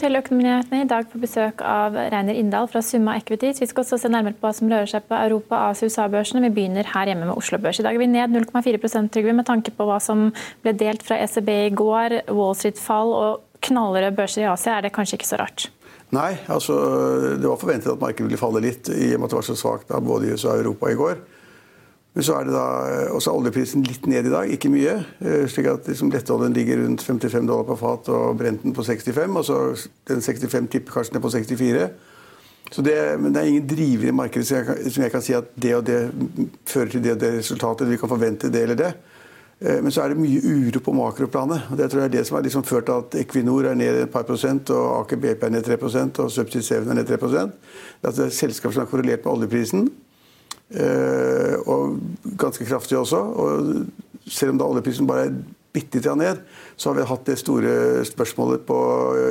Til Økonominyhetene. I dag på besøk av Reiner Inndal fra Summa Equities. Vi skal også se nærmere på hva som rører seg på Europa-, Asia- og USA-børsene. Vi begynner her hjemme med Oslo Børs. I dag er vi ned 0,4% Trygve, med tanke på hva som ble delt fra ECB i går. Wall Street-fall og knallrøde børser i Asia. Er det kanskje ikke så rart? Nei, altså det var forventet at markedet ville falle litt i og med at det var så svakt både i USA og Europa i går. Men så er det da også oljeprisen litt ned i dag, ikke mye. Eh, slik at liksom lettoljen ligger rundt 55 dollar på fat og brenten på 65. Og så den 65 tipper kanskje ned på 64. Så det, men det er ingen driver i markedet som jeg, kan, som jeg, kan, si at det og det fører til det og det resultatet. Vi kan forvente det eller det. Eh, men så er det mye uro på makroplanet. og Det tror jeg er det som har liksom ført til at Equinor er ned et par prosent, og Aker BP er ned 3 og Subsea 7 er ned 3 Det er altså selskap som er korrelert med oljeprisen. Eh, og ganske kraftig også. Og selv om da oljeprisen bare er bitte litt ned, så har vi hatt det store spørsmålet på,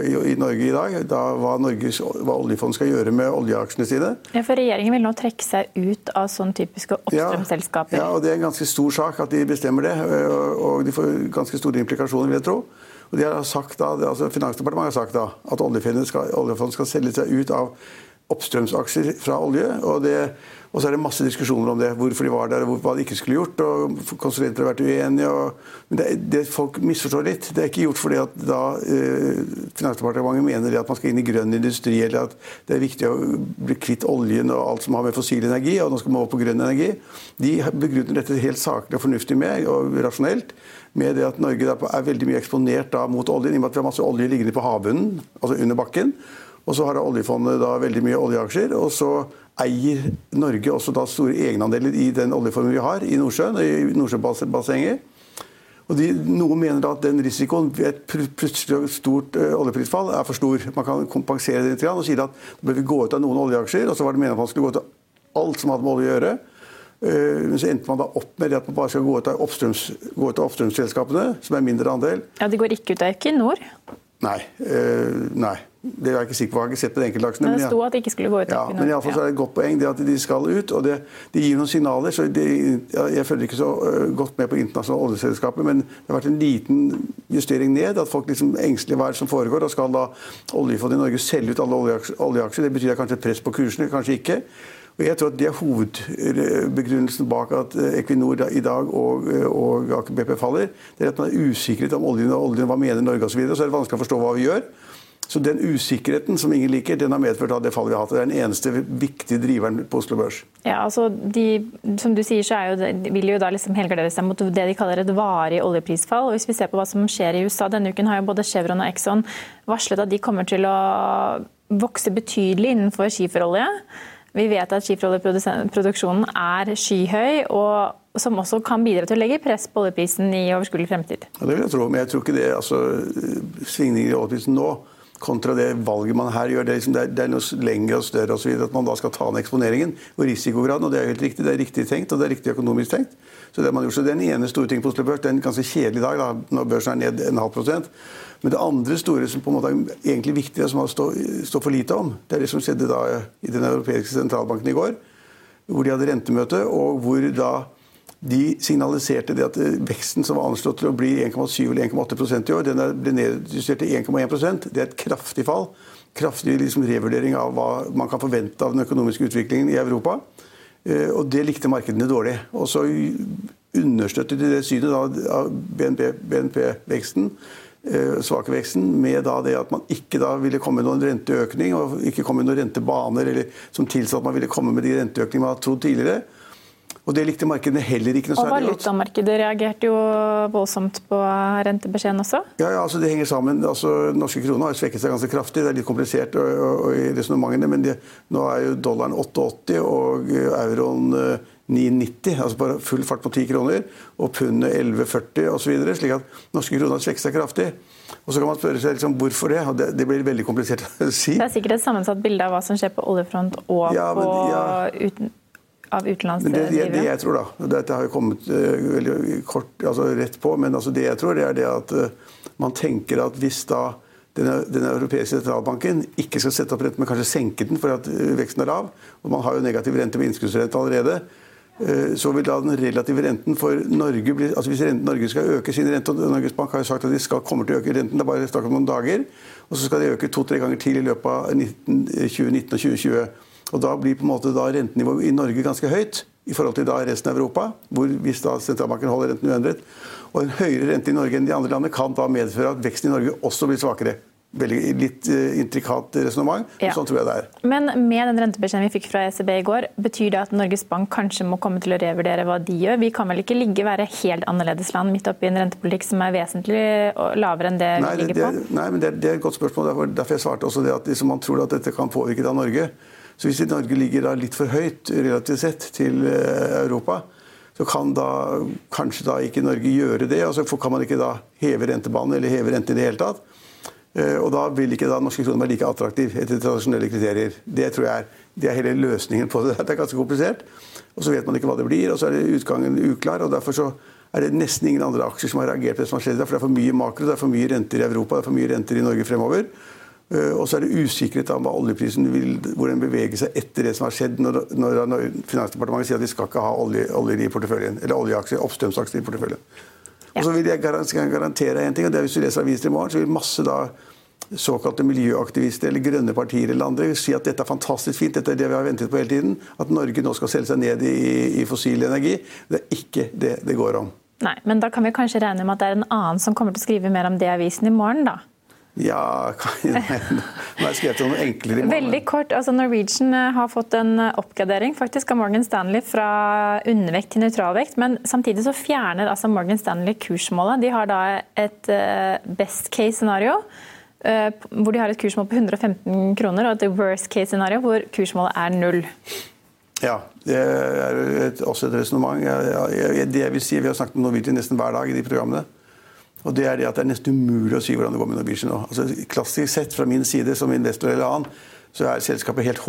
i, i, Norge i dag. Da, hva, Norges, hva oljefond skal gjøre med oljeaksjene sine. Ja, for Regjeringen vil nå trekke seg ut av sånn typiske oppstrømsselskaper. Ja, ja, og det er en ganske stor sak at de bestemmer det. Og de får ganske store implikasjoner, vil jeg tro. Og de har sagt da, altså Finansdepartementet har sagt da, at oljefondet skal, oljefond skal selge seg ut av oppstrømsaksjer fra olje. og det og så er det masse diskusjoner om det, hvorfor de var der og hva de ikke skulle gjort. og Konsulenter har vært uenige. Og, men det, det, folk misforstår litt. Det er ikke gjort fordi at da eh, Finansdepartementet mener at man skal inn i grønn industri, eller at det er viktig å bli kvitt oljen og alt som har med fossil energi, og nå skal man over på grønn energi. De begrunner dette helt saklig og fornuftig med, og rasjonelt med det at Norge er veldig mye eksponert da, mot oljen, i og med at vi har masse olje liggende på havbunnen, altså under bakken. Og så har oljefondet da veldig mye oljeaksjer. Og så eier Norge også da store egenandeler i den oljeformen vi har i Nordsjøen, i Nordsjøbassenget. Og de, Noen mener da at den risikoen ved et plutselig stort oljeprisfall er for stor. Man kan kompensere det litt og si at da bør vi gå ut av noen oljeaksjer. Og så var det meningen at man skulle gå ut av alt som hadde med olje å gjøre. Men så endte man da opp med det at man bare skal gå ut av, oppstrøms, gå ut av oppstrømsselskapene, som er mindre andel. Ja, De går ikke ut av Equinor? Nei. Øh, nei. Det er jeg ikke sikker på, jeg har ikke sett på de enkeltaksene. Men det sto at de ikke skulle gå ut. Ja, men iallfall så er det et godt poeng det at de skal ut. og Det, de gir noen signaler. så de, Jeg følger ikke så godt med på internasjonale oljeselskaper, men det har vært en liten justering ned. At folk liksom engstelig hva er det som foregår. og Skal da oljefondet i Norge selge ut alle oljeaksjer? Det betyr kanskje press på kursene, kanskje ikke. Og jeg tror at Det er hovedbegrunnelsen bak at Equinor i dag og, og Aker BP faller. Det er at man er usikret om oljen og oljen, hva mener Norge osv. Så, videre, så er det vanskelig å forstå hva vi gjør. Så den usikkerheten som ingen liker, den har medført av det fallet vi har hatt. Det er den eneste viktige driveren på Oslo Børs. Ja, altså de, Som du sier, så jo, vil jo da liksom helgardere seg mot det de kaller et varig oljeprisfall. Og Hvis vi ser på hva som skjer i USA denne uken, har jo både Chevron og Exxon varslet at de kommer til å vokse betydelig innenfor skiferolje. Vi vet at skiferoljeproduksjonen er skyhøy, og som også kan bidra til å legge press på oljeprisen i overskuelig fremtid. Ja, det vil jeg tro, men jeg tror ikke det altså, svingninger i oljeprisen nå kontra det valget man her gjør. Det er, liksom, det er, det er noe lengre og større og så videre, at man da skal ta ned eksponeringen og risikograden. og Det er helt riktig, det er riktig tenkt og det er riktig økonomisk tenkt. Så det man gjort, så det er den ene store ting på Oslo Børs. Det er en ganske kjedelig dag da, når børsen er ned en halv prosent. Men det andre store som på en måte er egentlig viktig, og som man står for lite om, det er det som skjedde da i den europeiske sentralbanken i går. Hvor de hadde rentemøte, og hvor da de signaliserte det at eh, veksten som var anslått til å bli 1,7 eller 1,8 i år, den ble nedjustert til 1,1% Det er et kraftig fall. Kraftig liksom revurdering av hva man kan forvente av den økonomiske utviklingen i Europa. Eh, og det likte markedene dårlig. Og så understøttet de det synet av BNP-veksten. BNP svake veksten, med det at man ikke ville komme med noen renteøkning og ikke komme med noen rentebaner eller som tilsa at man ville komme med de renteøkningene man hadde trodd tidligere. Og Det likte markedene heller ikke noe særlig godt. Og Valutamarkedet reagerte jo voldsomt på rentebeskjeden også? Ja, ja altså det henger sammen. Altså, norske kroner har svekket seg ganske kraftig. Det er litt komplisert og, og, og i resonnementene, men det, nå er jo dollaren 8,80 og euroen 9,90, eh, altså på full fart på 10 kroner, og pundet 11,40 osv. Slik at norske kroner har svekket seg kraftig. Og så kan man spørre seg liksom, hvorfor det, og det, det, blir veldig komplisert å si. Det er sikkert et sammensatt bilde av hva som skjer på oljefront og ja, men, på ja. uten, av utenlandsdrivere? Det, det, jeg tror, da Dette har jo kommet uh, veldig kort, altså rett på, men altså det jeg tror, det er det at uh, man tenker at hvis da den, den europeiske sentralbanken ikke skal sette opp renten, men kanskje senke den fordi veksten er lav, og man har jo negativ rente på innskuddsrente allerede, så vil da den relative renten for Norge bli altså Hvis renten Norge skal øke sin rente, og Norges Bank har jo sagt at de skal, kommer til å øke renten, det er bare snakk om noen dager, og så skal de øke to-tre ganger til i løpet av 19, 2019 og 2020. Og Da blir på en måte da rentenivået i Norge ganske høyt i forhold til da resten av Europa, hvor hvis da sentralbanken holder renten uendret. Og En høyere rente i Norge enn de andre landene kan da medføre at veksten i Norge også blir svakere. Veldig litt uh, intrikat resonnement, ja. sånn tror jeg det er. Men med den rentebeskjeden vi fikk fra ECB i går, betyr det at Norges Bank kanskje må komme til å revurdere hva de gjør? Vi kan vel ikke ligge være helt annerledes land midt oppi en rentepolitikk som er vesentlig lavere enn det nei, vi ligger det, det, på? Nei, men det, det, er et godt spørsmål. Derfor, derfor jeg svarte også det at liksom, man tror at dette kan påvirke da Norge. Så hvis Norge ligger da litt for høyt relativt sett til eh, Europa, så kan da kanskje da ikke Norge gjøre det. og så kan man ikke da heve rentebanen eller heve renten i det hele tatt. Eh, og da vil ikke da norske kroner være like attraktiv etter tradisjonelle kriterier. Det tror jeg er, det er hele løsningen på det. Det er ganske komplisert. Og så vet man ikke hva det blir, og så er utgangen uklar. og derfor så er det nesten ingen andre aksjer som har reagert på det som har skjedd. For det er for mye makro, det er for mye renter i Europa, det er for mye renter i Norge fremover. Eh, og så er det usikkerhet om hva oljeprisen vil, hvor den beveger seg etter det som har skjedd, når, når, når Finansdepartementet sier at de skal ikke ha olje, i porteføljen, eller oljeaksjer, oppstrømsaksjer i porteføljen. Og så vil jeg garantere en ting, og det er hvis du leser aviser i morgen, så vil masse da såkalte miljøaktivister eller grønne partier eller andre si at dette er fantastisk fint, dette er det vi har ventet på hele tiden. At Norge nå skal selge seg ned i, i fossil energi. Det er ikke det det går om. Nei, Men da kan vi kanskje regne med at det er en annen som kommer til å skrive mer om det i avisen i morgen, da? Ja, nå har jeg skrevet noe enklere i morgen. Veldig kort. altså Norwegian eh, har fått en eh, oppgradering faktisk av Morgan Stanley fra undervekt til nøytralvekt. Men samtidig så fjerner altså Morgan Stanley kursmålet. De har da et eh, best case scenario hvor de har et kursmål på 115 kroner, og et worst case scenario hvor kursmålet er null. Ja, det er et, også et resonnement. Det jeg vil si, Vi har snakket om Norwegian nesten hver dag i de programmene. Og Det er det at det er nesten umulig å si hvordan det går med Norwegian nå. Altså, klassisk sett fra min side som investor eller annen, så er selskapet helt,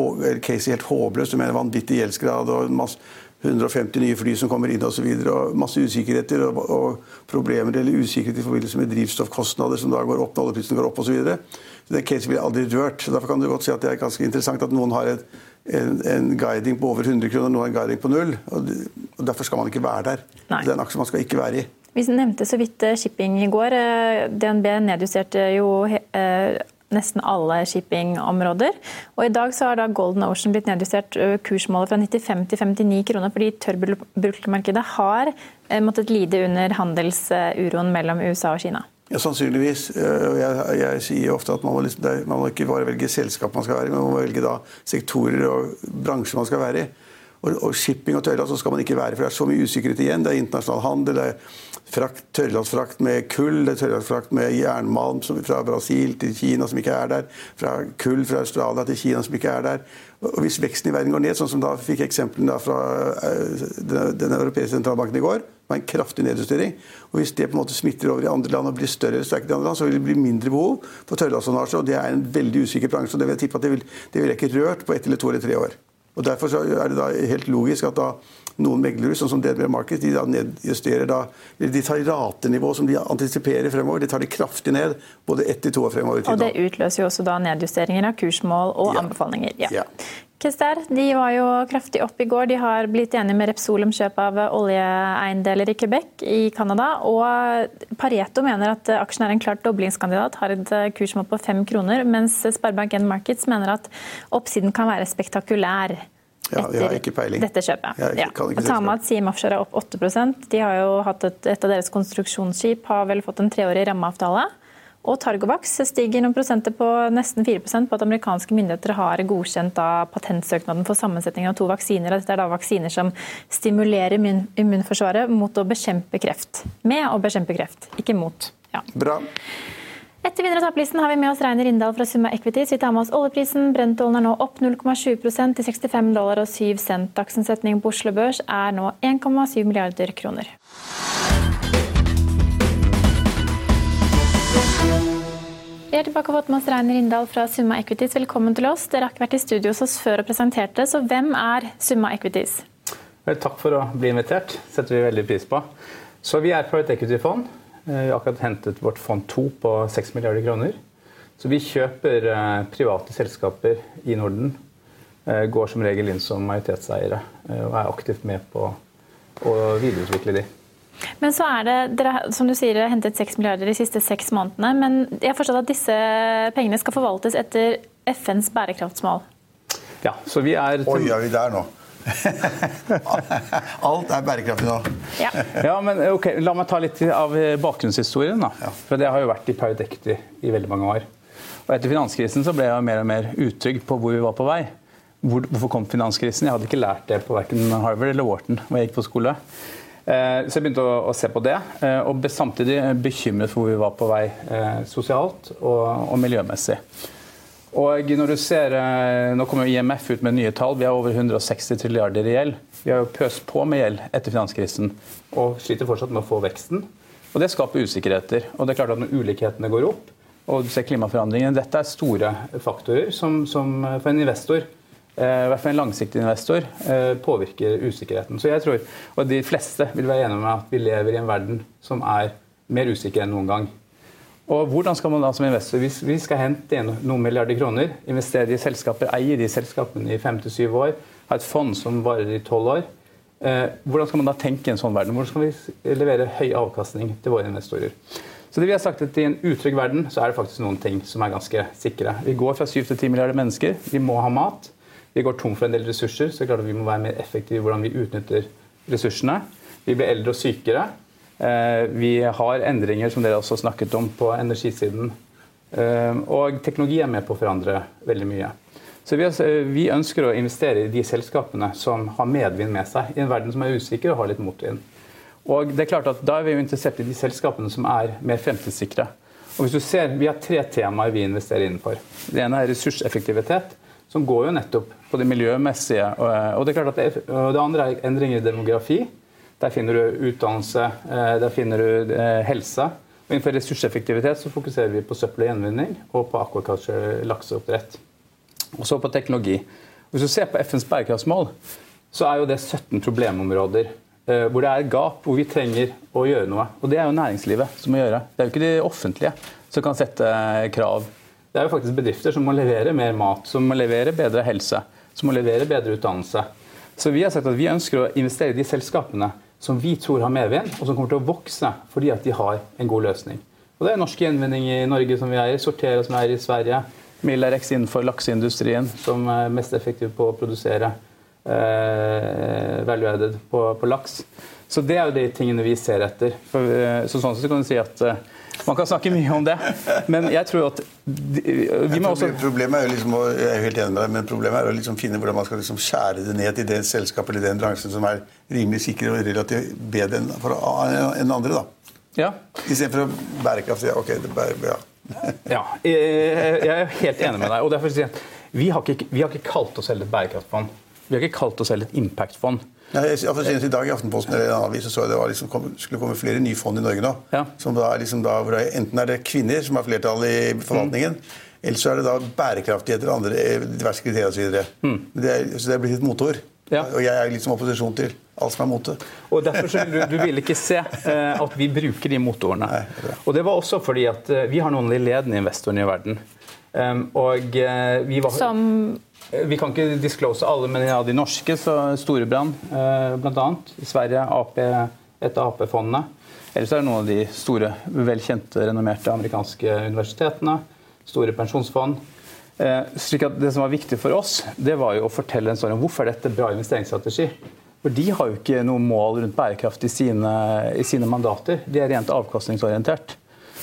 Casey helt håpløst med en vanvittig gjeldsgrad og masse, 150 nye fly som kommer inn osv. Og, og masse usikkerheter og, og, problemer eller usikkerhet i forbindelse med drivstoffkostnader som da går opp når oljeprisen går opp osv. Så, videre. så det caset blir aldri rørt. Så Derfor kan du godt si at det er ganske interessant at noen har et, en, en, guiding på over 100 kroner, noen har en guiding på null. Og, og Derfor skal man ikke være der. Nei. Det er en aksje man skal ikke være i. Vi nevnte så vidt eh, shipping i går. Eh, DNB nedjusterte jo eh, nesten alle shippingområder. Og I dag så har da Golden Ocean blitt nedjustert kursmålet fra 95 til 59 kroner, fordi tørrbulkmarkedet har måttet lide under handelsuroen mellom USA og Kina. Ja, Sannsynligvis. Jeg, jeg, sier ofte at man må, liksom, man må, ikke bare velge selskap man skal være i, men man må velge da sektorer og bransjer man skal være i. Og, og shipping og tørrlast skal man ikke være, for det er så mye usikkerhet igjen. Det er internasjonal handel, det er frakt, tørrlastfrakt med kull, det er tørrlastfrakt med jernmalm fra Brasil til Kina som ikke er der, fra kull fra Australia til Kina som ikke er der. Og Hvis veksten i verden går ned, sånn som da fikk eksemplene fra uh, den, europeiske sentralbanken i går, med en kraftig nedjustering, og hvis det på en måte smitter over i andre land og blir større i andre land, så vil det bli mindre behov for tørrlasttonnasje. Og det er en veldig usikker bransje. og Det vil jeg tippe at det vil, det vil jeg ikke rørt på ett eller to eller tre år. Og Derfor er det da helt logisk at da noen meglere, sånn som DNB Market, de nedjusterer da, de tar ratenivå som de antisiperer fremover, de tar det kraftig ned både ett til to år fremover. Og det utløser jo også da nedjusteringer av kursmål og ja. anbefalinger. Ja. ja. Kester, de var jo kraftig opp i går. De har blitt enige med Repsol om kjøp av oljeeiendeler i Quebec i Canada. Og Pareto mener at aksjen er en klart doblingskandidat, har et kursmål på fem kroner. Mens Sparebank1 Markets mener at oppsiden kan være spektakulær. Ja, etter dette kjøpet. Ja. kan ta med at Siem Offshore er opp 8% De har jo hatt et, et av deres konstruksjonsskip har vel fått en treårig rammeavtale. Og Targovax stiger noen prosenter på nesten 4% på at amerikanske myndigheter har godkjent da patentsøknaden for sammensetning av to vaksiner. Dette er da vaksiner som stimulerer immun- immunforsvaret mot å bekjempe kreft. Med å bekjempe kreft, ikke mot. Ja. Bra. Etter vinner- og taperlisten har vi med oss Reiner Rindal fra Summa Equities. Vi tar med oss oljeprisen. Brentollen er nå opp 0,7 til 65 dollar og 7 cent. Dagsomsetningen på Oslo Børs er nå 1,7 milliarder kroner. Vi er tilbake og fått med oss Reiner Rindal fra Summa Equities. Velkommen til oss. Dere har ikke vært i studio hos oss før og det. så hvem er Summa Equities? Vel, Takk for å bli invitert. setter vi veldig pris på. Så Vi er Private Equity-fond. Eh, Vi har akkurat hentet vårt fond 2 på 6 milliarder kroner. Så vi kjøper eh, private selskaper i Norden. eh, Går som regel inn som majoritetseiere og er aktivt med på å videreutvikle de. Men så er det, dere som du sier, dere har hentet 6 milliarder de siste seks månedene. Men jeg har forstått at disse pengene skal forvaltes etter FNs bærekraftsmål. Ja, så vi er Oi, er vi der nå? Alt er bærekraftig nå. Ja. Ja, men ok, La meg ta litt av bakgrunnshistorien. da. For Det har jo vært i private i veldig mange år. Og Etter finanskrisen så ble jeg mer og mer utrygg på hvor vi var på vei. Hvor, hvorfor kom finanskrisen? Jeg hadde ikke lært det på verken Harvard eller Wharton. hvor jeg gikk på skole. Eh, Så jeg begynte å, å se på det, eh, og ble samtidig bekymret for hvor vi var på vei eh, sosialt og, og miljømessig. Og når du ser, eh, Nå kommer IMF ut med nye tall. Vi har over 160 trilliarder i gjeld. Vi har jo pøst på med gjeld etter finanskrisen og sliter fortsatt med å få veksten. Og Det skaper usikkerheter. Og det er klart at Når ulikhetene går opp, og du ser klimaforandringene Dette er store faktorer som, som for en investor eh, i hvert fall en langsiktig investor, eh, påvirker usikkerheten. Så jeg tror, og De fleste vil være enige med at vi lever i en verden som er mer usikker enn noen gang. Og hvordan skal man da som investor, Hvis vi skal hente noen milliarder kroner, investere i selskaper, eie de selskapene i fem til syv år, ha et fond som varer i tolv år, eh, hvordan skal man da tenke i en sånn verden? Hvordan skal vi levere høy avkastning til våre investorer? Så det vi har sagt at I en utrygg verden så er det faktisk noen ting som er ganske sikre. Vi går fra 7 til 10 milliarder mennesker. Vi må ha mat. Vi går tom for en del ressurser, så det er klart at vi må være mer effektive i hvordan vi utnytter ressursene. Vi blir eldre og sykere. Eh, Vi har endringer som dere også snakket om på energisiden. Eh, Og teknologi er med på å forandre veldig mye. Så vi, ønsker å investere i de selskapene som har medvind med seg, i en verden som er usikker og har litt motvind. Og det er klart at Da er vi jo interessert i de selskapene som er mer fremtidssikre. Og hvis du ser, Vi har tre temaer vi investerer innenfor. Det ene er ressurseffektivitet, som går jo nettopp på det miljømessige. Og det er klart at det, det andre er endringer i demografi. Der finner du utdannelse, eh, der finner du eh, helse. Og Innenfor ressurseffektivitet så fokuserer vi på søppel og gjenvinning og på aquaculture, lakseoppdrett. Og så på teknologi. Hvis du ser på FNs bærekraftsmål, så er jo det 17 problemområder eh, hvor det er gap, hvor vi trenger å gjøre noe. Og det er jo næringslivet som må gjøre. Det er jo ikke de offentlige som kan sette krav. Det er jo faktisk bedrifter som må levere mer mat, som må levere bedre helse, som må levere bedre utdannelse. Så vi har sagt at vi ønsker å investere i de selskapene som vi tror har medvind, og som kommer til å vokse fordi at de har en god løsning. Og Det er Norsk Gjenvinning i Norge som vi eier, Sortera som vi eier i Sverige, Milarex innenfor lakseindustrien som er mest effektiv på å produsere eh, value added på, på laks. Så det er jo de tingene vi ser etter. For, eh, så sånn sett kan du si at eh, man kan snakke mye om det, men jeg tror at vi må også Problemet er jo liksom, å- jeg er helt enig med deg, men problemet er å liksom finne hvordan man skal liksom skjære det ned til det selskapet eller den bransjen som er rimelig sikker og relativt bedre enn andre. da. Ja. Istedenfor bærekraft. Ja, ok, det er, ja. Ja, jeg er helt enig med deg. og derfor sier jeg at vi har, ikke, vi har ikke kalt oss selv et bærekraftfond. Vi har ikke kalt oss selv et impact-fond. Ja, jeg, jeg, I dag i Aftenposten eller en avis så, jeg det var liksom, kom, skulle komme flere nye fond i Norge nå. Ja. Som da, liksom da, hvor det enten er det kvinner som har flertall i forvaltningen, eller så er det da bærekraftigheter og andre eh, diverse kriterier osv. Mm. Det er, så det er blitt et motor. Ja. Og jeg er liksom opposisjon til alt som er mote. Og derfor så vil du, du vil ikke se eh, at vi bruker de motorene. Nei. Og det var også fordi at eh, vi har noen av de ledende investorene i verden. Um, og eh, vi var Som Vi kan ikke disclose alle, men ja, de norske, så Storebrand eh, bl.a. I Sverige, AP, et av AP-fondene. Ellers er det noen av de store, velkjente, renommerte amerikanske universitetene. Store pensjonsfond. Eh, slik at Det som var viktig for oss, det var jo å fortelle en story om hvorfor dette er bra investeringsstrategi. For De har jo ikke noe mål rundt bærekraft i sine, i sine mandater. De er rent avkastningsorientert.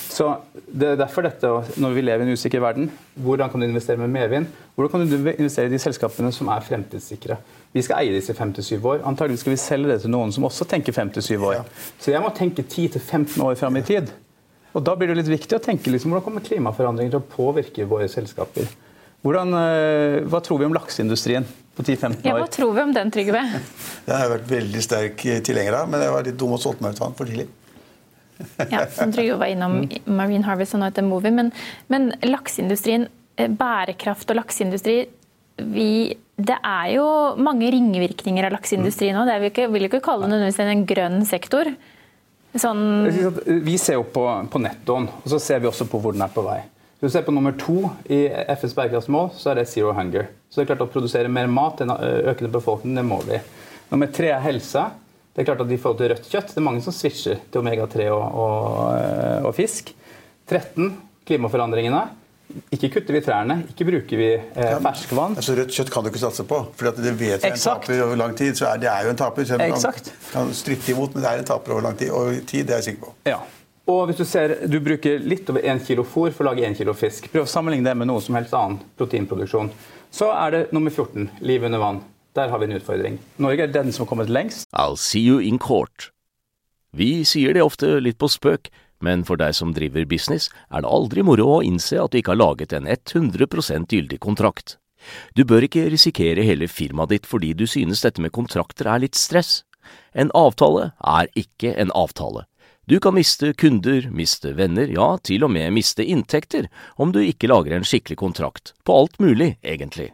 Så det er derfor dette, Når vi lever i en usikker verden, hvordan kan du investere med medvind? Hvordan kan du investere i de selskapene som er fremtidssikre? Vi skal eie disse 5-7 år. Antagelig skal vi selge det til noen som også tenker 5-7 år. Så jeg må tenke 10-15 år fram i tid. Og Da blir det litt viktig å tenke liksom, hvordan kommer klimaforandringer til å påvirke våre selskaper. Hvordan, eh, hva tror vi om lakseindustrien på 10-15 år? Ja, hva tror vi om den, Trygve? Det har jeg vært veldig sterk tilhenger av, men jeg var litt dum og solgte meg ut av den for tidlig. Ja, som Trygve var innom Marine Harvest og etter Movie. Men, men lakseindustrien, eh, bærekraft og lakseindustri vi, Det er jo mange ringvirkninger av lakseindustri nå. Det vil ikke, vil ikke kalle det nødvendigvis en grønn sektor. Sånn... Vi ser jo på, på nettoen, og så ser vi også på hvor den er på vei. Hvis du ser på nummer to i FNs bærekraftsmål, så er det zero hunger. Så det er klart Å produsere mer mat enn økende befolkning, det må vi. Nummer tre er helse. Det er klart at I forhold til rødt kjøtt det er mange som switcher til omega-3 og, og, og, fisk. 13. Klimaforandringene. Ikke kutter vi trærne, ikke bruker vi eh, ferskvann. Altså, rødt kjøtt kan du ikke satse på, for det vet vi er en taper over lang tid. så er Det er jo en taper. Så man kan, kan stritte imot, men det er en taper over lang tid. Og tid, det er jeg sikker på. Ja. Og hvis Du ser, du bruker litt over én kilo fôr for å lage én kilo fisk. Prøv å sammenligne det med noe som helst annen proteinproduksjon. Så er det nummer 14, liv under vann. Der har vi en utfordring. Norge er den som har kommet lengst. I'll see you in court. Vi sier det ofte litt på spøk, men for deg som driver business, er det aldri moro å innse at du ikke har laget en 100% gyldig kontrakt. Du bør ikke risikere hele firmaet ditt fordi du synes dette med kontrakter er litt stress. En avtale er ikke en avtale. Du kan miste kunder, miste venner, ja, til og med miste inntekter om du ikke lager en skikkelig kontrakt, på alt mulig, egentlig.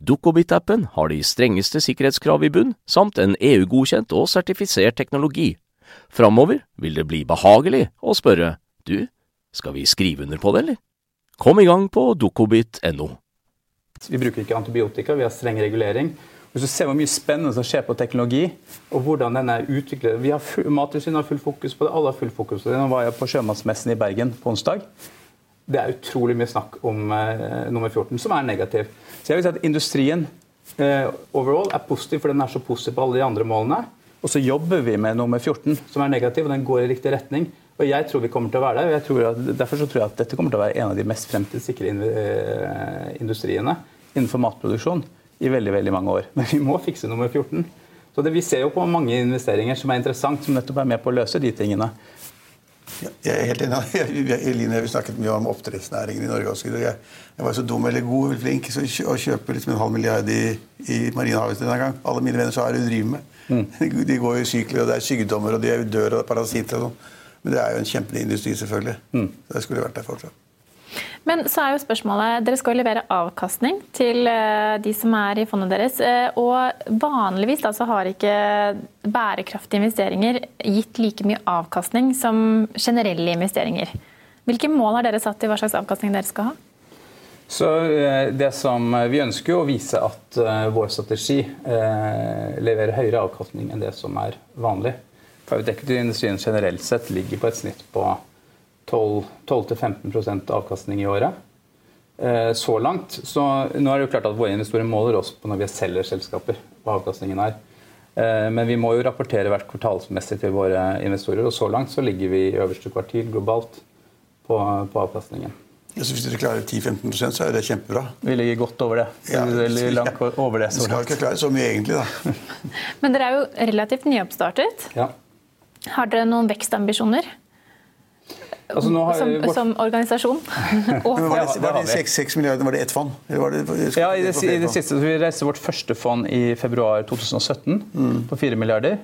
Dukkobit-appen har de strengeste sikkerhetskrav i bunn, samt en EU-godkjent og sertifisert teknologi. Framover vil det bli behagelig å spørre du, skal vi skrive under på det, eller? Kom i gang på dukkobit.no. Vi bruker ikke antibiotika, vi har streng regulering. Hvis du ser hvor mye spennende som skjer på teknologi, og hvordan den er utviklet vi har Mattilsynet har full fokus på det, alle har full fokus på det. Nå var jeg på Sjømannsmessen i Bergen på onsdag. Det er utrolig mye snakk om uh, nummer 14, som er negativ. Så jeg vil si at Industrien uh, overall er positiv, for den er så positiv på alle de andre målene. Og så jobber vi med nummer 14, som er negativ, og den går i riktig retning. Og jeg tror vi kommer til å være der. og at, Derfor så tror jeg at dette kommer til å være en av de mest fremtidssikre eh, industriene innenfor matproduksjon i veldig veldig mange år. Men vi må fikse nummer 14. Så det, Vi ser jo på mange investeringer som er interessant, som nettopp er med på å løse de tingene. Jeg er helt enig. Eline, vi snakket mye om oppdrettsnæringen i Norge. Også. Jeg, jeg var så dum eller god eller flink så å kjøpe liksom en halv milliard i, i Marine Harvest denne gang. Alle mine venner sa hva er det du driver med? Mm. De går i sykler, og det er sykdommer, og de er dør er parasitter. og sånn. Men det er jo en kjempeindustri, selvfølgelig. Mm. Så det skulle vært der fortsatt. Men så er jo spørsmålet, Dere skal jo levere avkastning til eh, de som er i fondet deres. Eh, og Vanligvis da, har ikke bærekraftige investeringer gitt like mye avkastning som generelle investeringer. Hvilke mål har dere satt til hva slags avkastning dere skal ha? Så eh, det som Vi ønsker å vise at vår strategi leverer høyere avkastning enn det som er vanlig. Private equity-industrien generelt sett ligger på et snitt på 12-15% avkastning i året. Eh, så langt. Så nå er det jo klart at Våre investorer måler oss på når vi selger selskaper. hva avkastningen er. Eh, men vi må jo rapportere hvert kvartalsmessig til våre investorer. Og så langt så ligger vi i øverste kvartil globalt på, på avkastningen. Ja, så hvis dere klarer 10-15% så er det kjempebra. Vi ligger godt over det. Ja, langt over det så skal ikke klare så mye egentlig, da. Men dere er jo relativt nyoppstartet. Ja. Har dere noen vekstambisjoner? Altså, som, vårt... som, organisasjon. var det, var det 6, 6 milliarder, var det ett fond? Det, ja, i det, i det siste vi reiste vårt første fond i februar 2017 mm. på 4 milliarder.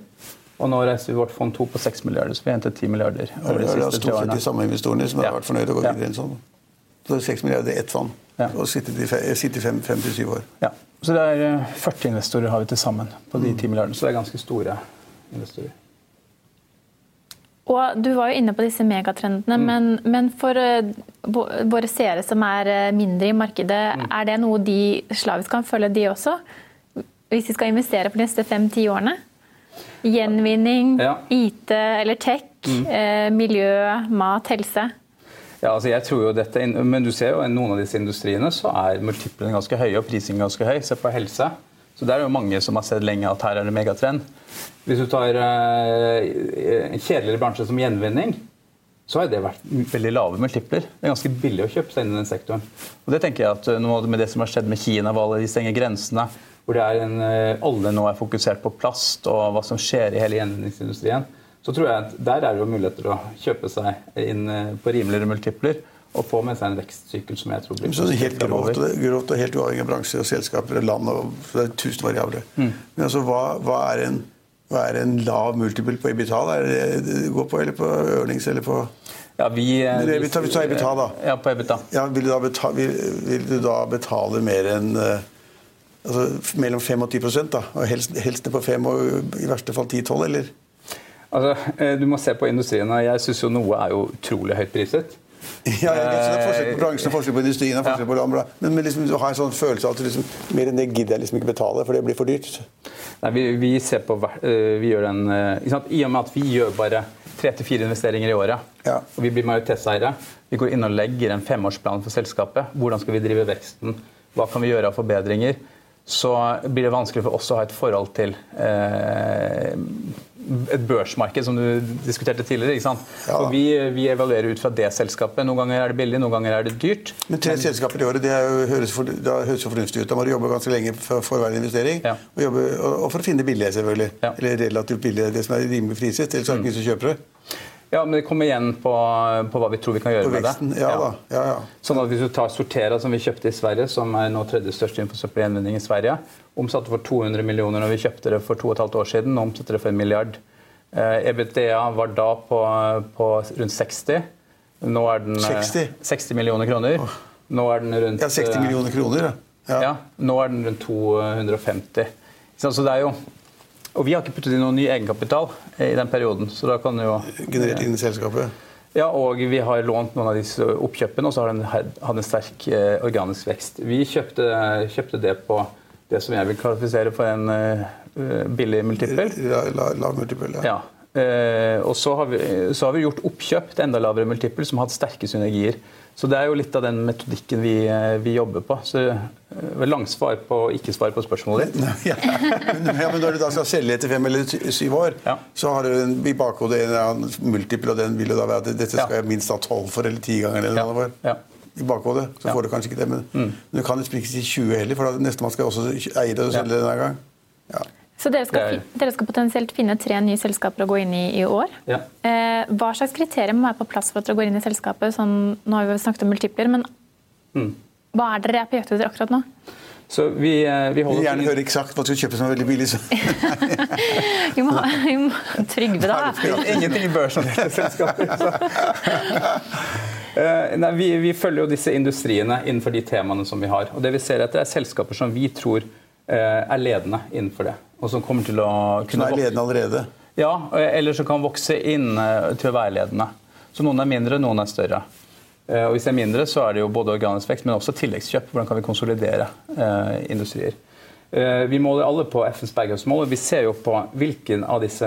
Og nå reiser vi vårt fond 2 på 6 milliarder, så vi hentet 10 milliarder. over de siste tre årene. De samme investorene som har vært fornøyde og går videre inn sånn. Så det er 6 milliarder i ett fond. Ja. Og sitter i sitter i fem, fem til syv år. Ja. Så det er eh, 40 investorer har vi til sammen på de 10 milliardene. Så det er ganske store investorer. Og Du var jo inne på disse megatrendene, men, men for eh, våre seere som er eh, mindre i markedet, er det noe de slavisk kan følge, de også? Hvis de skal investere for de neste fem-ti årene? Gjenvinning, Ja. IT eller tech, eh, miljø, mat, helse? Ja, altså jeg tror jo dette, Men du ser jo i noen av disse industriene så er multiplene ganske høye og prisingen ganske høy. Se på helse. Så det er jo mange som har sett lenge at her er det megatrend. Hvis du tar eh, en kjedeligere bransje som gjenvinning, så har det vært veldig lave multipler. Det er ganske billig å kjøpe seg inn i den sektoren. Og det tenker jeg at noe nå Med det som har skjedd med Kina, hvor de stenger grensene, hvor en, eh, alle nå er fokusert på plast og hva som skjer i hele gjenvinningsindustrien, så tror jeg at der er det jo muligheter å kjøpe seg inn eh, på rimeligere multipler og få med seg en vekstsykkel som jeg tror blir Så det er helt grovt, grovt og helt uavhengig av bransje og selskaper og land. Og, det er tusen variabler. Mm. Men altså, hva, hva, er en, hva er en lav multiple på EBITDA? Er det det går på, eller på earnings, eller på Ja, vi, vi, Men det- vi tar- vi tar EBITDA da. Ja, på EBITDA. ja, vil, du da betale, vil, vil du da betale mer enn eh, altså, mellom 5 og 10 da? Og helst, helst på 5 og i verste fall 10-12, eller? Altså, eh, du må se på industrien. og Jeg syns jo noe er jo utrolig høyt priset. Ja, jeg det er forskjell på bransjen og forskjell på industrien. og forskjell på land. Men, men liksom, du har en sånn følelse av at liksom, mer enn det gidder jeg liksom ikke betale, for det blir for dyrt. Nei, vi, vi ser på eh, vi gjør en, eh? I og med at vi gjør bare tre til fire investeringer i året, Ja. og vi blir majoritetseiere, vi går inn og legger en femårsplan for selskapet. Hvordan skal vi drive veksten? Hva kan vi gjøre av forbedringer? Så blir det vanskelig for oss å ha et forhold til eh, et børsmarked, som du diskuterte tidligere. ikke sant? Ja. Og vi, vi evaluerer ut fra det selskapet. Noen ganger er det billig, noen ganger er det dyrt. Men tre selskaper i året det jo, høres, for, det høres jo fornuftig ut. Da må du jobbe ganske lenge for, for hver investering. Ja. Og, jobbe, og, og for å finne billige, selvfølgelig. Ja. Eller relativt billige, det som er rimelig priset. Ellers er det ikke ingen som kjøper det. Ja, men det kommer igjen på, på hva vi tror vi kan gjøre med det. Ja, Ja. Ja, ja. Sånn at Hvis du tar Sortera, som vi kjøpte i Sverige, som er nå tredje største innenfor søppelgjenvinning i Sverige, omsatte for 200 millioner når vi kjøpte det for to og et halvt år siden. Nå omsetter det for en milliard. Eh, EBITDA var da på, på rundt 60. Nå er den eh, 60? 60 millioner kroner. Nå er den rundt ja 60 eh, millioner kroner. Ja. Ja. Nå er den rundt 250. Så så det er jo og vi har ikke puttet inn noen ny egenkapital eh, i den perioden. så da kan jo... Generert inn i selskapet. Ja, og vi har lånt noen av disse oppkjøpene, og så har den hatt en sterk eh, organisk vekst. Vi kjøpte, kjøpte det på det som jeg vil kvalifisere for en eh, billig multiple. La, lav multiple, ja. Ja. Og så har, vi, så har vi gjort oppkjøp til enda lavere multiple som har hatt sterke synergier. Så det er jo litt av den metodikken vi, eh, vi jobber på. Så eh, vel langsvar på ikke-svar på spørsmålet ditt. Ja. Ja, men når du da skal selge etter fem eller syv år, Ja. så har du en, i bakhodet en eller annen multiple, og den vil jo da være at dette skal jeg minst ha tolv for, eller ti ganger. eller noe. Ja. I bakhodet. Så får du kanskje ikke det, men, mm. du kan liksom ikke si 20 heller, for da nestemann skal også eie det og selge denne gang. Ja. Så dere skal, er- dere skal potensielt finne tre nye selskaper å gå inn i i år. Ja. Eh, hva slags kriterier må være på plass for at dere går inn i selskapet? Sånn, nå har vi snakket om multipler, men Mm. hva er dere på jakt etter akkurat nå? Så vi, eh, vi holder gjerne høre eksakt hva du skal kjøpe som er veldig billig. Så. Vi må, vi må, Trygve, da. Ingenting i børsnoterte selskaper. Så. Eh, Nei, vi, vi følger jo disse industriene innenfor de temaene som vi har. Og det vi ser etter er selskaper som vi tror er ledende innenfor det. Og som kommer til å Som er ledende allerede. Ja, eh, eller som kan vokse inn eh, til å være ledende. Så noen er mindre, noen er større. Eh, Og hvis det er mindre, så er det jo både organisk vekst, men også tilleggskjøp. Hvordan kan vi konsolidere eh, industrier? Eh, Vi måler alle på FNs bærekraftsmål, vi ser jo på hvilken av disse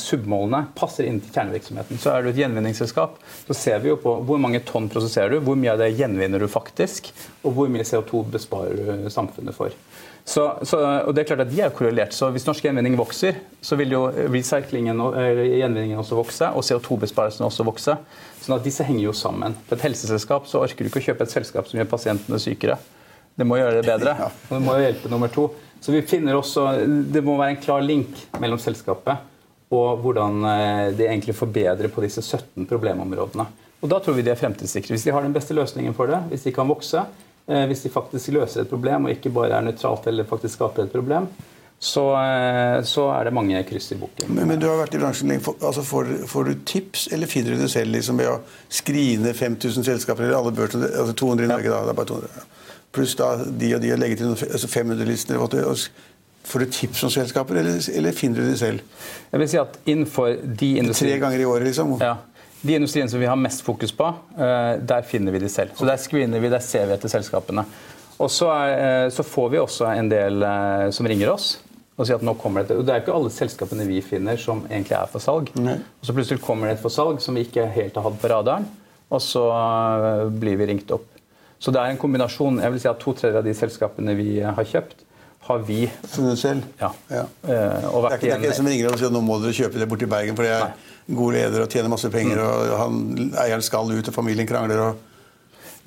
submålene passer inn til kjernevirksomheten. Så er du et gjenvinningsselskap, så ser vi jo på hvor mange tonn prosesserer du, hvor mye av det gjenvinner du faktisk, og hvor mye CO2 besparer du samfunnet for. Så, så, og det er klart at De er korrelert, så hvis norsk gjenvinning vokser, så vil jo recyclingen og gjenvinningen også vokse, og CO2-besparelsen også vokse. Sånn at disse henger jo sammen. For et helseselskap så orker du ikke å kjøpe et selskap som gjør pasientene sykere. Det må gjøre det bedre. Ja. Og det må jo hjelpe nummer to. Så vi finner også, Det må være en klar link mellom selskapet og hvordan eh, de egentlig forbedrer på disse 17 problemområdene. Og Da tror vi de er fremtidssikre. Hvis de har den beste løsningen for det, hvis de kan vokse, eh, hvis de faktisk løser et problem og ikke bare er nøytralt eller faktisk skaper et problem, så, eh, så er det mange kryss i boken. Men, men du har vært i bransjen lenge. For, altså får, får, du tips, eller finner du det selv liksom, ved å skrine 5000 selskaper eller alle børsene? Altså 200 i Norge, da. Det er bare 200. Pluss da de og de og legge til noen, altså 500-lister. Får du tips om selskaper, eller, eller, finner du de selv? Jeg vil si at innenfor de industriene Tre ganger i året, liksom? Ja. De industriene som vi har mest fokus på, eh, der finner vi de selv. Så Der screener vi, der ser vi etter selskapene. Og så, er, så får vi også en del som ringer oss og sier at nå kommer det, og det er ikke alle selskapene vi finner som egentlig er for salg. Nei. Og så plutselig kommer det et for salg som vi ikke helt har hatt på radaren, og så blir vi ringt opp. Så det er en kombinasjon. Jeg vil si at To tredjedeler av de selskapene vi har kjøpt, har vi selv. Ja. ja. Uh, det, er ikke, det er ikke som ringer og sier nå må dere kjøpe det borti Bergen, for jeg er god leder og tjener masse penger, mm. og han, eieren skal ut, og familien krangler. og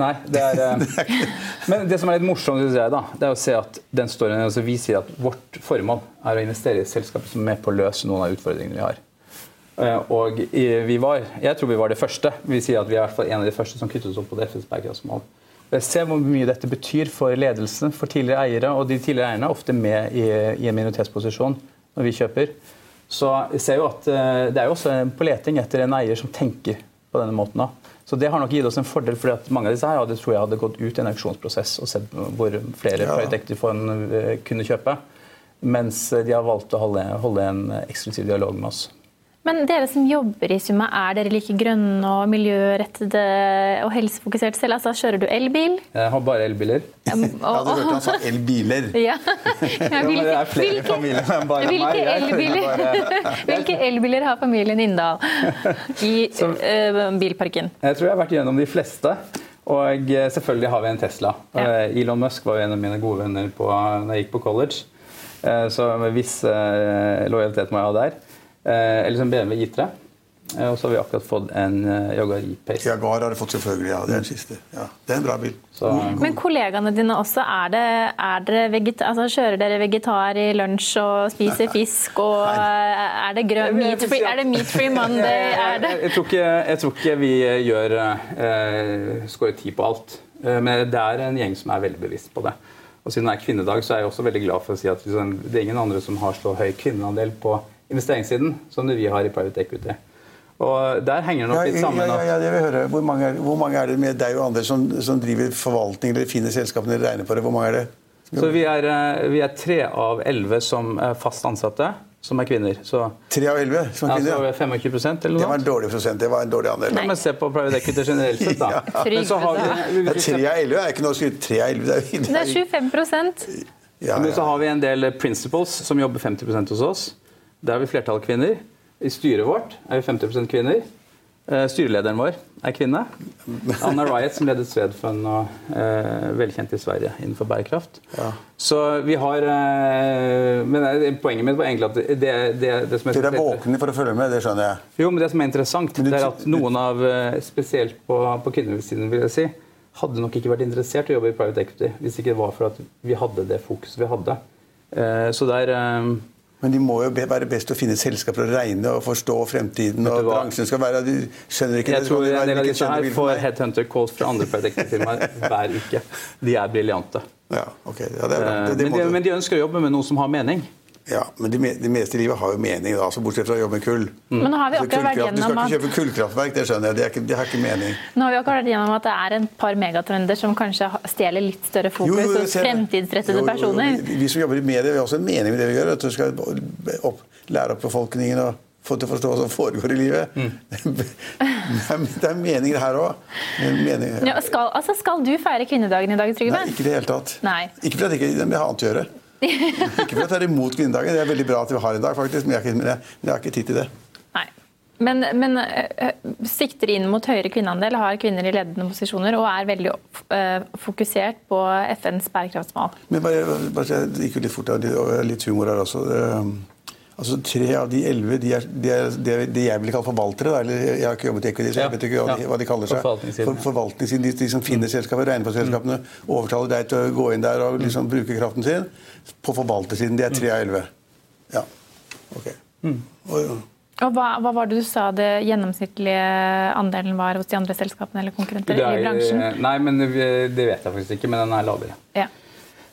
Nei, det er eh, Men det som er litt morsomt, jeg, da, det er å se at den storyen altså vi sier at vårt formål er å investere i selskaper som er med på å løse noen av utfordringene vi har. Eh, og vi var, Jeg tror vi var det første. Vi sier at vi er i hvert fall en av de første som knyttet oss opp på det FNs bærekraftsmål. Se hvor mye dette betyr for ledelsen, for tidligere eiere. Og de tidligere eierne er ofte med i, i en minoritetsposisjon når vi kjøper. Så jeg ser jo at eh, det er jo også på leting etter en eier som tenker på denne måten. da. Så Det har nok gitt oss en fordel, for mange av disse her hadde, tror jeg hadde gått ut i en auksjonsprosess og sett hvor flere ja. private eh, kunne kjøpe. Mens de har valgt å holde, holde en eksklusiv dialog med oss. Men dere som jobber i Summa, er dere like grønne og miljørettede og helsefokuserte selv? Altså, Kjører du elbil? Jeg har bare elbiler. Ja, og, Jeg hadde hørt han sa elbiler. Ja. Ja, hvilke, det er flere hvilke, familier enn bare hvilke meg. Elbiler, hvilke elbiler har familien Inndal i Så, uh, bilparken? Jeg tror jeg har vært gjennom de fleste. Og eh, selvfølgelig har vi en Tesla. Ja. Eh, Elon Musk var jo en av mine gode venner på, når jeg gikk på college. Så med viss lojalitet må jeg ha der. Eh, eller som BMW I3. Eh, og så har vi akkurat fått en eh, Jaguar E-Pace. Jaguar har du fått selvfølgelig, ja. Det er den siste. Ja, det er en bra bil. Så, Men kollegaene dine også, er det, er dere altså, kjører dere vegetar i lunsj og spiser Nei. fisk? og Er det, grøn, meat free, er det meat free Monday? Jeg, jeg, tror ikke, jeg, tror ikke, vi gjør eh, skårer ti på alt. Men det er en gjeng som er veldig bevisst på det. Og Siden det er kvinnedag, så er jeg også veldig glad for å si at liksom, det er ingen andre som har så høy kvinneandel på investeringssiden som det vi har i private equity. Og Der henger det nok litt sammen. Ja, ja, ja, vil høre. Hvor mange, er, hvor mange er det med deg og andre som, som driver forvaltning eller finner selskapene eller regner på det? Hvor mange er det? Så vi er, eh, vi er tre av elleve som er fast ansatte som er kvinner. Så, Tre av elleve som er kvinner? Ja, så 25% eller noe. Det var en dårlig prosent. Det var en dårlig andel. Nei. Men se på private equity generelt sett, da. ja. Men så har vi, vi, Tre av elleve er ikke noe å skryte Tre av elleve, det er, det er 25 ja, Men så har vi en del principles som jobber 50% hos oss. Der er vi flertall kvinner. I styret vårt er vi 50 kvinner. Eh, styrelederen vår er kvinne. Anna Riot, som ledet Swedfund og eh, velkjent i Sverige innenfor bærekraft. Ja. Så vi har eh, Men poenget mitt var egentlig at det, det, det som er Dere er våkne for å følge med, det skjønner jeg. Jo, men det som er interessant, det er at noen av, eh, spesielt på, på kvinnesiden, vil jeg si, hadde nok ikke vært interessert i å jobbe i private equity hvis ikke det var for at vi hadde det fokuset vi hadde. Eh, så der men de må jo være best til å finne selskaper å regne og forstå fremtiden. og bransjen skal være, de skjønner ikke Jeg tror en del av disse her får headhunter calls fra andre predictive-firmaer hver uke. De er briljante. Ja, okay. ja, det er. Det, det men, de, men de ønsker å jobbe med noe som har mening. Ja, men det, de meste i livet har jo mening, da, altså bortsett fra å jobbe med kull. Mm. Men nå har vi altså, akkurat vært gjennom Du skal ikke kjøpe kullkraftverk, det skjønner jeg. Det, ikke, det, har ikke mening. Nå har vi akkurat vært gjennom at det er en par megatrender som kanskje stjeler litt større fokus hos fremtidsrettede personer. Vi som jobber i medier, vi har også en mening med det vi gjør. at du skal opp, lære opp befolkningen og få til å forstå hva som foregår i livet. Mm. det er meninger her òg. Ja, skal, altså skal, du feire kvinnedagen i dag, Trygve? Nei, ikke i det hele tatt. Nei. Ikke fordi jeg ikke har annet å gjøre. ikke for å er imot kvinnedagen. Det er veldig bra at vi har en dag, faktisk, men jeg, har ikke, jeg har ikke tid til det. Nei. Men, men uh, sikter inn mot høyere kvinneandel, har kvinner i ledende posisjoner og er veldig uh, fokusert på FNs bærekraftsmål. Men bare, bare, Det gikk jo litt fort, og litt humor her også. Altså Tre av de elleve de er, de er, de det jeg vil kalle forvaltere. Da. eller Jeg har ikke jobbet i Equity, så jeg vet ikke hva, de, hva de kaller seg. For, forvaltningssiden, de, de, som finner mm. selskapet, regner på selskapene, mm. overtaler deg til å gå inn der og liksom mm. bruke kraften sin. På forvaltersiden de er tre av elleve. Ja. Ok. Mm. Og, og hva, hva, var det du sa det gjennomsnittlige andelen var hos de andre selskapene eller konkurrenter er, i bransjen? Nei, men det vet jeg faktisk ikke, men den er lavere. Ja.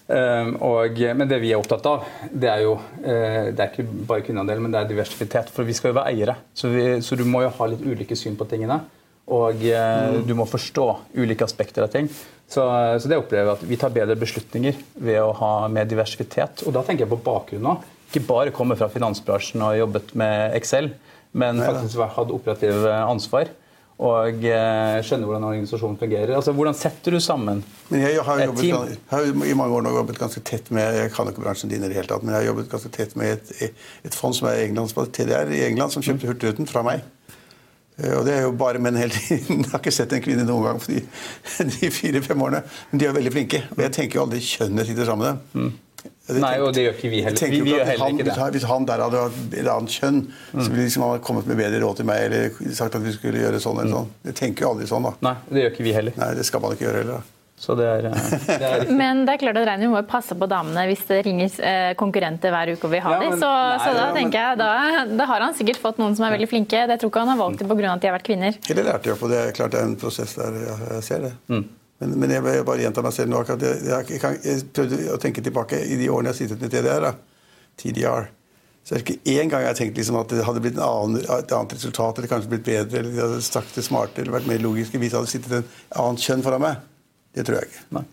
Um, og, men det vi er opptatt av, det er jo uh, det er ikke bare kundeandel, men det er diversitet. For vi skal jo være eiere, så, vi, så du må jo ha litt ulike syn på tingene. Og uh, mm. du må forstå ulike aspekter av ting. Så, så det opplever jeg at vi tar bedre beslutninger ved å ha mer diversitet. Og da tenker jeg på bakgrunnen òg. Ikke bare komme fra finansbransjen og jobbet med Excel, men faktisk hatt operativ ansvar og skjønner skjønne hvordan organisasjonen fungerer. Altså, Hvordan setter du sammen men jeg, har et team? Jeg har i mange år nå jobbet ganske tett med jeg kan ikke bransjen din i det hele tatt, men jeg har jobbet ganske tett med et, et fond som er Englands, TDR i England, som kjøpte Hurtigruten fra meg. Eh, og det er jo bare menn hele tiden. Jeg har ikke sett en kvinne noen gang for de, de fire-fem årene. Men de er veldig flinke. Og jeg tenker jo aldri kjønnet sitter sammen med dem. Mm. Nei, og det gjør ikke vi heller. Vi, vi gjør heller ikke det. Hvis han der hadde vært et annet kjønn, mm. så ville liksom han kommet med bedre råd til meg eller sagt at vi skulle gjøre sånn eller mm. sånn. Det tenker jo aldri sånn, da. Nei, det gjør ikke vi heller. Nei, det skal man ikke gjøre heller. da. Så det er, eh, det er Men det er klart at Reini må passe på damene hvis det ringer eh, konkurrenter hver uke og vil ha ja, dem. Så, så, da ja, tenker jeg, da, da, har han sikkert fått noen som er veldig flinke. Det tror ikke han har valgt dem pga. at de har vært kvinner. Eller lærte jeg på det. Klart det er en prosess der jeg ser det. Mm. Men, men, jeg vil bare gjenta meg selv nå. jeg, jeg, kan, jeg, prøvde å tenke tilbake i de årene jeg har sittet med TDR. Da, TDR så er det ikke én gang jeg har tenkt liksom at det hadde blitt annen, et annet resultat, eller kanskje blitt bedre, eller de hadde sagt det smartere, eller vært mer logiske hvis det hadde sittet en annet kjønn foran meg. Det tror jeg ikke. Nei.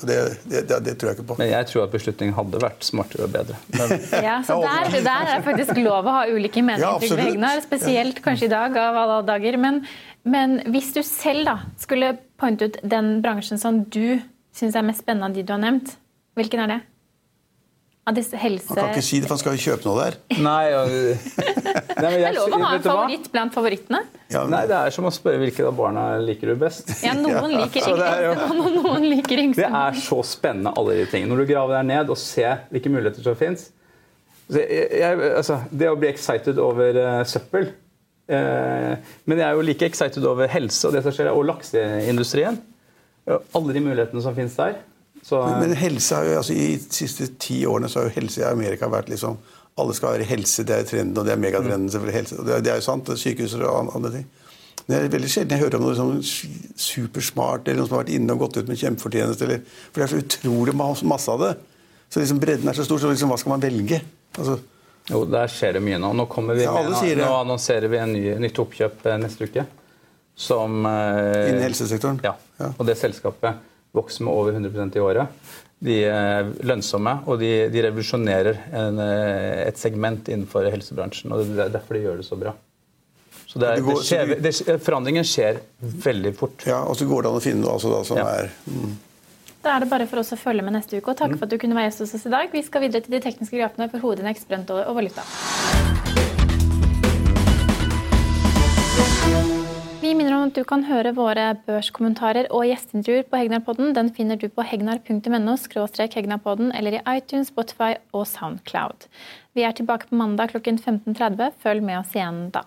Det, det, det, det, tror jeg ikke på. Men jeg tror at beslutningen hadde vært smartere og bedre. Men... ja, så der, der, er faktisk lov å ha ulike meninger, ja, Hegnar, spesielt kanskje i dag av alle dager. Men, men hvis du selv da skulle pointe ut den bransjen som du syns er mest spennende av de du har nevnt, hvilken er det? Av disse helse... Han kan ikke si det, for han skal jo kjøpe noe der. Nei, og... Nei det er lov å ha en favoritt blant favorittene. Ja, men... Nei, Det er som å spørre hvilke av barna liker du best. Ja, Noen liker yngstemann, og noen liker yngste. Det er så spennende, alle de tingene. Når du graver deg ned og ser hvilke muligheter som fins. Altså, det å bli excited over uh, søppel Men jeg er jo like excited over helse og det som skjer, og lakseindustrien. Alle de mulighetene som finnes der. Så, men, men helse har jo, altså, I de siste ti årene så har jo helse i Amerika vært liksom Alle skal være helse, det er trenden, og det er megatrenden. Mm. Helse, og det, det er jo sant. Sykehus og andre ting. Men det er veldig sjelden jeg hører om noe sånn supersmart eller noen som har vært inne og gått ut med kjempefortjeneste. Eller, for det er så utrolig masse av det. Så liksom bredden er så stor, så liksom, hva skal man velge? Altså, jo, der skjer det mye nå. Nå, vi ja, med, nå annonserer vi en ny, nytt oppkjøp eh, neste uke. Som eh, Innen helsesektoren? Ja. ja. Og det selskapet vokser med over 100% i året. De er lønnsomme, og de, de revolusjonerer en, eh, et segment innenfor helsebransjen. og Det er derfor de gjør det så bra. Så det er, det skjer, det, Forandringen skjer veldig fort. Ja, Og så går det an å finne noe altså, da, som ja. er mm. Da er det bare for oss å følge med neste uke. og Takk mm. for at du kunne være gjest hos oss i dag. Vi skal videre til de tekniske grafene for hovedindeks, brent og valuta. Vi minner om at du kan høre våre børskommentarer og gjesteintervjuer på Hegnarpodden. Den finner du på hegnar.no hegnarpodden eller i iTunes, Spotify og Soundcloud. Vi er tilbake på mandag klokken 15.30. Følg med oss igjen da.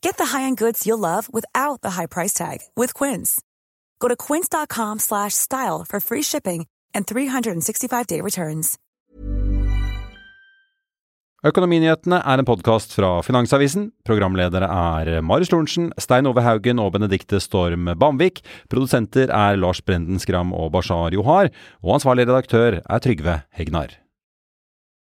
Get the high-end goods you'll love without the high price tag with Quince. Go to quince.com slash style for free shipping and 365-day returns. Økonominyhetene er en podkast fra Finansavisen. Programledere er Marius Lorentzen, Stein Ove Haugen og Benedikte Storm Bamvik. Produsenter er Lars Brenden Skram og Bashar Johar. Og ansvarlig redaktør er Trygve Hegnar.